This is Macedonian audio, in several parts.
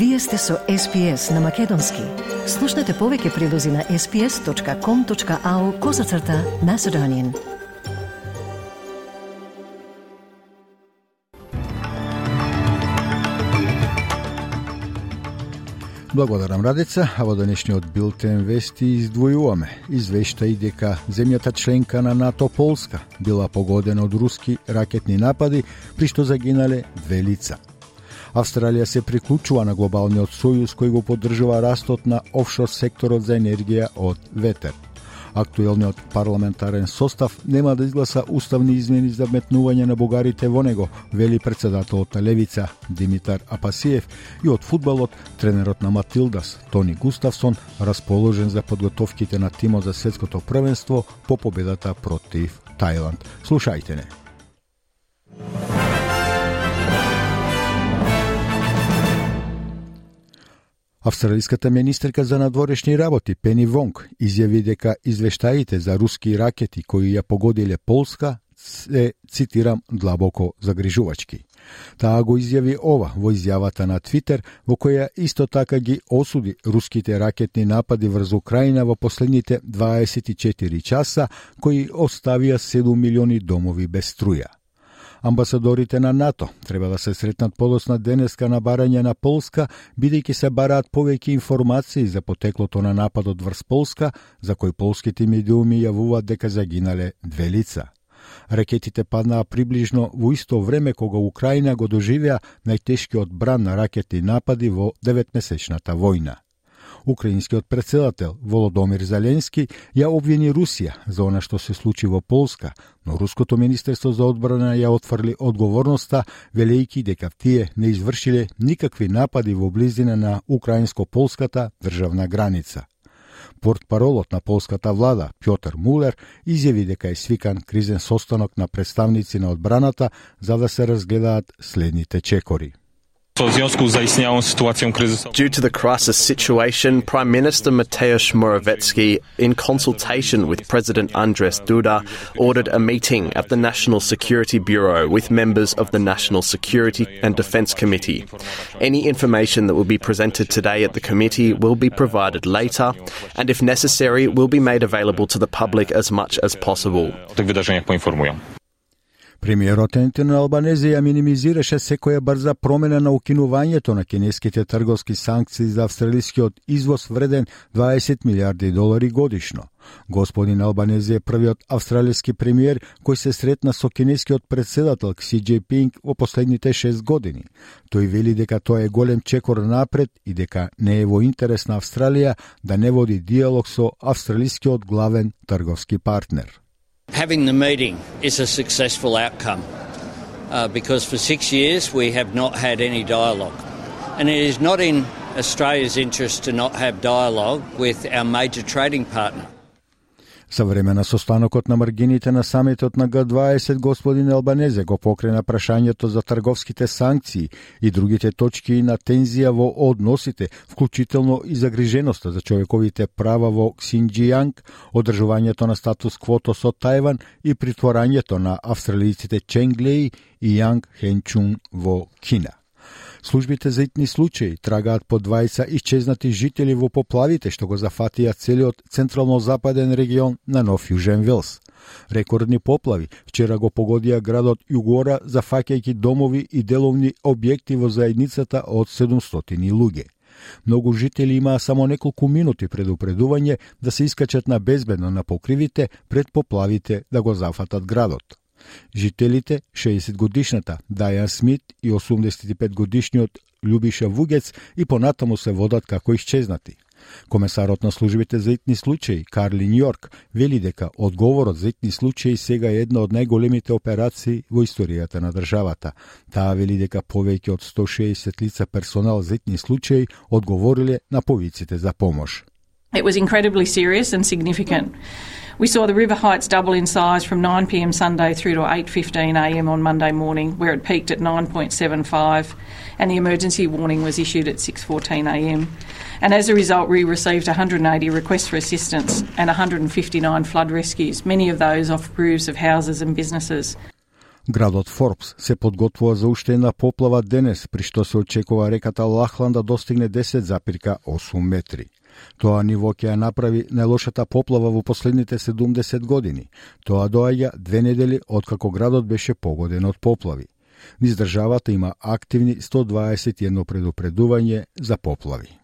Вие сте со SPS на Македонски. Слушнете повеќе прилози на sps.com.au козацрта на Седонин. Благодарам Радица, а во денешниот билтен вести издвојуваме. Извештај дека земјата членка на НАТО Полска била погодена од руски ракетни напади, при што загинале две лица – Австралија се приклучува на глобалниот сојуз кој го поддржува растот на офшор секторот за енергија од ветер. Актуелниот парламентарен состав нема да изгласа уставни измени за метнување на бугарите во него, вели председателот на Левица Димитар Апасиев и од фудбалот тренерот на Матилдас Тони Густавсон расположен за подготовките на тимот за светското првенство по победата против Тајланд. Слушајте не. Австралиската министерка за надворешни работи Пени Вонг изјави дека извештаите за руски ракети кои ја погодиле Полска се, цитирам, длабоко загрижувачки. Таа го изјави ова во изјавата на Твитер, во која исто така ги осуди руските ракетни напади врз Украина во последните 24 часа, кои оставија 7 милиони домови без струја. Амбасадорите на НАТО треба да се сретнат подосна денеска на барање на Полска, бидејќи се бараат повеќе информации за потеклото на нападот врз Полска, за кој полските медиуми јавуваат дека загинале две лица. Ракетите паднаа приближно во исто време кога Украина го доживеа најтешкиот бран на ракетни напади во деветмесечната војна. Украинскиот председател Володомир Зеленски ја обвини Русија за она што се случи во Полска, но Руското Министерство за одбрана ја отфрли одговорноста, велејќи дека тие не извршиле никакви напади во близина на украинско-полската државна граница. Портпаролот на полската влада Пјотр Мулер изјави дека е свикан кризен состанок на представници на одбраната за да се разгледаат следните чекори. Due to the crisis situation, Prime Minister Mateusz Morawiecki, in consultation with President Andrzej Duda, ordered a meeting at the National Security Bureau with members of the National Security and Defence Committee. Any information that will be presented today at the committee will be provided later, and if necessary, will be made available to the public as much as possible. Премиерот Ентин Албанези ја минимизираше секоја брза промена на укинувањето на кинеските трговски санкции за австралискиот извоз вреден 20 милиарди долари годишно. Господин Албанези е првиот австралиски премиер кој се сретна со кинескиот председател Кси Джейпинг во последните 6 години. Тој вели дека тоа е голем чекор напред и дека не е во интерес на Австралија да не води диалог со австралискиот главен трговски партнер. Having the meeting is a successful outcome uh, because for six years we have not had any dialogue. And it is not in Australia's interest to not have dialogue with our major trading partner. Со време на состанокот на маргините на самитот на Г20, господин Албанезе го покрена прашањето за трговските санкции и другите точки на тензија во односите, вклучително и загриженоста за човековите права во Ксинджијанг, одржувањето на статус квото со Тајван и притворањето на австралијците Ченглеј и Јанг Хенчун во Кина. Службите за итни случаи трагаат по двајца исчезнати жители во поплавите што го зафатија целиот централно-западен регион на Нов Јужен Велс. Рекордни поплави вчера го погодија градот Југора, зафаќајќи домови и деловни објекти во заедницата од 700 луѓе. Многу жители имаа само неколку минути предупредување да се искачат на безбедно на покривите пред поплавите да го зафатат градот. Жителите, 60 годишната Дајан Смит и 85 годишниот Љубиша Вугец и понатаму се водат како исчезнати. Комесарот на службите за итни случаи, Карли Ньорк, вели дека одговорот за итни случаи сега е една од најголемите операции во историјата на државата. Таа вели дека повеќе од 160 лица персонал за итни случаи одговориле на повиците за помош. It was incredibly serious and significant. We saw the River Heights double in size from 9pm Sunday through to 8.15am on Monday morning, where it peaked at 9.75 and the emergency warning was issued at 6.14am. And as a result, we received 180 requests for assistance and 159 flood rescues, many of those off roofs of houses and businesses. Градот Форбс се подготвува за уште една поплава денес, при што се очекува реката Лахлан да достигне 10,8 метри. Тоа ниво ќе ја направи најлошата поплава во последните 70 години. Тоа доаѓа две недели откако градот беше погоден од поплави. Низ државата има активни 121 предупредување за поплави.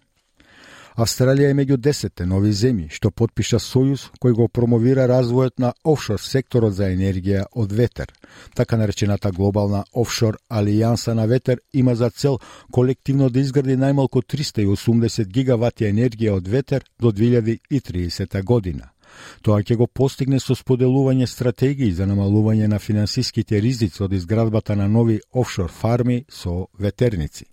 Австралија е меѓу 10 нови земји што подпиша сојуз кој го промовира развојот на офшор секторот за енергија од ветер. Така наречената глобална офшор алијанса на ветер има за цел колективно да изгради најмалку 380 гигавати енергија од ветер до 2030 година. Тоа ќе го постигне со споделување стратегии за намалување на финансиските ризици од изградбата на нови офшор фарми со ветерници.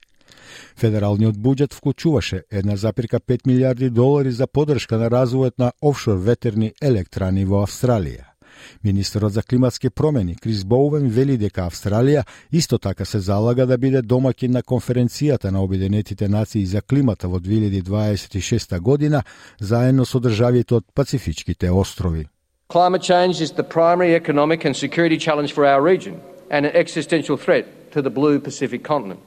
Федералниот буџет вклучуваше 1,5 милиарди долари за поддршка на развојот на офшор ветерни електрани во Австралија. Министерот за климатски промени Крис Боувен вели дека Австралија исто така се залага да биде домакин на конференцијата на Обединетите нации за климата во 2026 година заедно со државите од Пацифичките острови. Climate change is the primary economic and security challenge for our region and an existential threat to the blue Pacific continent.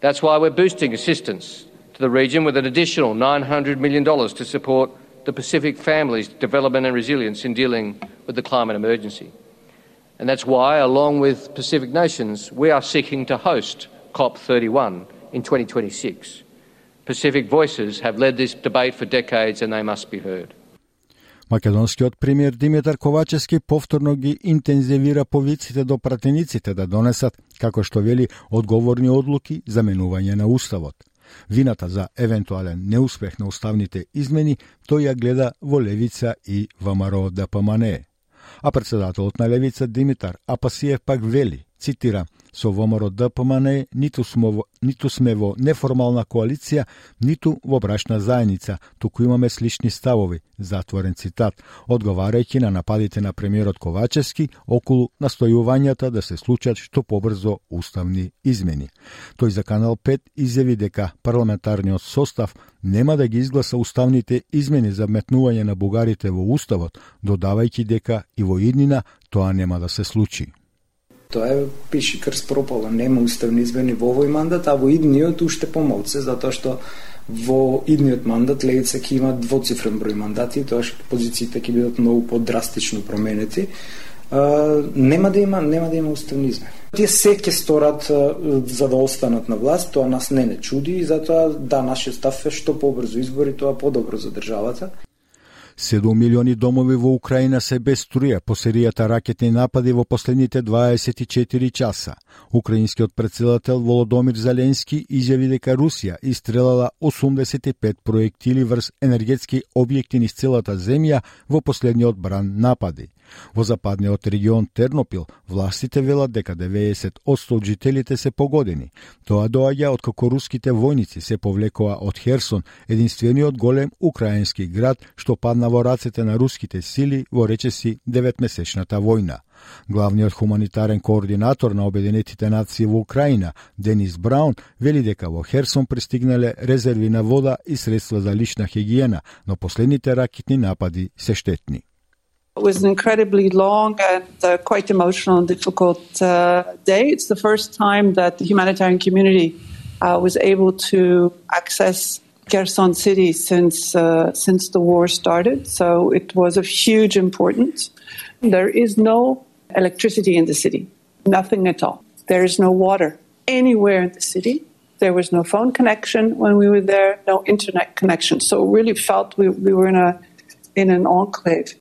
That's why we're boosting assistance to the region with an additional $900 million to support the Pacific family's development and resilience in dealing with the climate emergency. And that's why, along with Pacific nations, we are seeking to host COP31 in 2026. Pacific voices have led this debate for decades and they must be heard. Македонскиот премиер Димитар Ковачевски повторно ги интензивира повиците до пратениците да донесат, како што вели, одговорни одлуки за менување на уставот. Вината за евентуален неуспех на уставните измени тој ја гледа во Левица и ВМРО ДПМНЕ. А председателот на Левица Димитар Апасиев пак вели, цитира, со ВМРО ДПМН ниту сме, во, ниту сме во неформална коалиција, ниту во брашна заедница, туку имаме слични ставови, затворен цитат, одговарајќи на нападите на премиерот Ковачевски околу настојувањата да се случат што побрзо уставни измени. Тој за Канал 5 изјави дека парламентарниот состав нема да ги изгласа уставните измени за метнување на бугарите во уставот, додавајќи дека и во иднина тоа нема да се случи. Тоа е пиши крс пропало, нема уставни измени во овој мандат, а во идниот уште помалце, затоа што во идниот мандат Левица ќе има двоцифрен број мандати, тоа што позициите ќе бидат многу подрастично променети. Uh, нема да има нема да има уставни измени. Тие се ќе сторат uh, за да останат на власт, тоа нас не не чуди и затоа да нашиот став е што побрзо избори, тоа подобро за државата. 7 милиони домови во Украина се без струја по серијата ракетни напади во последните 24 часа. Украинскиот председател Володомир Зеленски изјави дека Русија истрелала 85 проектили врз енергетски објекти низ целата земја во последниот бран напади. Во западниот регион Тернопил, властите велат дека 90% од жителите се погодени. Тоа доаѓа од како руските војници се повлекоа од Херсон, единствениот голем украински град што падна во рацете на руските сили во речеси 9-месечната војна. Главниот хуманитарен координатор на Обединетите нации во Украина, Денис Браун, вели дека во Херсон пристигнале резерви на вода и средства за лична хигиена, но последните ракетни напади се штетни. It was an incredibly long and uh, quite emotional and difficult uh, day. It's the first time that the humanitarian community uh, was able to access Kherson city since uh, since the war started. So it was of huge importance. There is no electricity in the city, nothing at all. There is no water anywhere in the city. There was no phone connection when we were there, no internet connection. So it really felt we, we were in a in an enclave.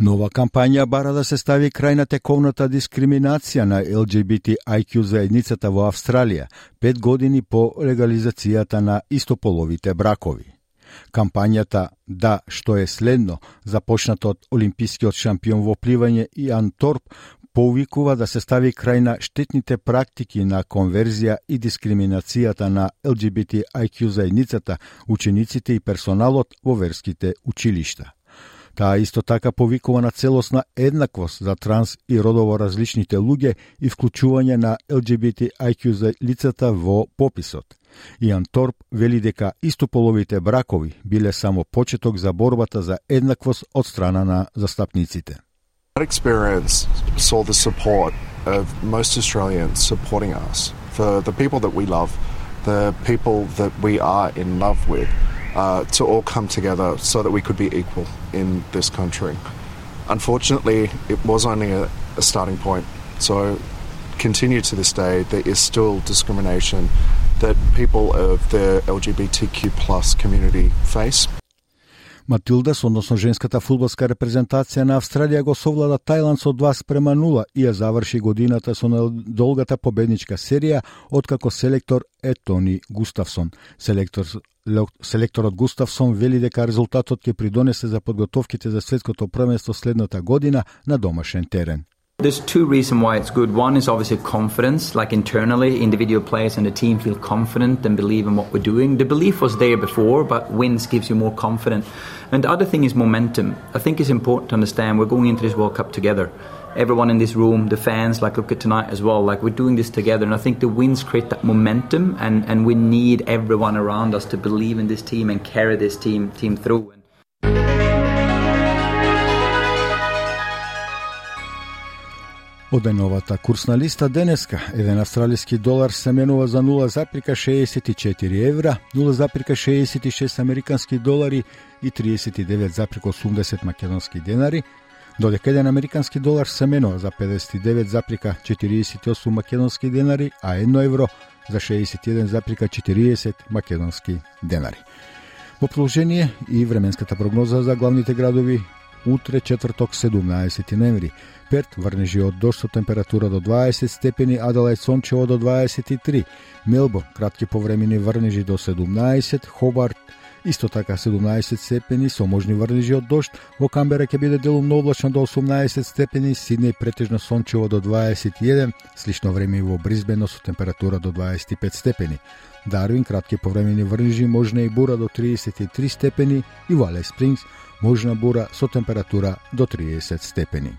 Нова кампања бара да се стави крај на тековната дискриминација на LGBTIQ заедницата во Австралија, пет години по легализацијата на истополовите бракови. Кампањата Да, што е следно, започната од олимпискиот шампион во пливање Иан Торп, повикува да се стави крај на штетните практики на конверзија и дискриминацијата на LGBTIQ заедницата, учениците и персоналот во верските училишта. Таа исто така повикува на целосна еднаквост за транс и родово различните луѓе и вклучување на LGBTIQ за лицата во пописот. Иан Торп вели дека истополовите бракови биле само почеток за борбата за еднаквост од страна на застапниците. That experience saw the support of most Australians supporting us, for the people that we love, the people that we are in love with, uh, to all come together so that we could be equal in this country. Unfortunately, it was only a, a starting point. So, continue to this day, there is still discrimination that people of the LGBTQ plus community face. Матилдас, односно женската фудбалска репрезентација на Австралија го совлада Тајланд со 2 спрема 0 и ја заврши годината со долгата победничка серија откако селектор е Тони Густавсон. Селектор Селекторот Густавсон вели дека резултатот ќе придонесе за подготовките за светското првенство следната година на домашен терен. There's two reasons why it's good. One is obviously confidence, like internally, individual players and the team feel confident and believe in what we're doing. The belief was there before, but wins gives you more confidence. And the other thing is momentum. I think it's important to understand we're going into this World Cup together. Everyone in this room, the fans, like look at tonight as well, like we're doing this together. And I think the wins create that momentum, and, and we need everyone around us to believe in this team and carry this team team through. Од новата курсна листа денеска, еден австралиски долар се менува за 0,64 евра, 0,66 американски долари и 39,80 македонски денари, додека еден американски долар се менува за 59,48 македонски денари, а 1 евро за 61,40 македонски денари. Во продолжение и временската прогноза за главните градови утре четврток 17 ноември. Перт врнежи од дожд со температура до 20 степени, Аделајд сончево до 23, Мелбо кратки повремени врнежи до 17, Хобарт Исто така 17 степени со можни врнежи од дожд, во Камбера ќе биде делумно облачно до 18 степени, Сиднеј претежно сончево до 21, слично време и во Бризбено со температура до 25 степени. Дарвин кратки повремени врнежи, можна и бура до 33 степени и во Алес Спрингс можна бура со температура до 30 степени.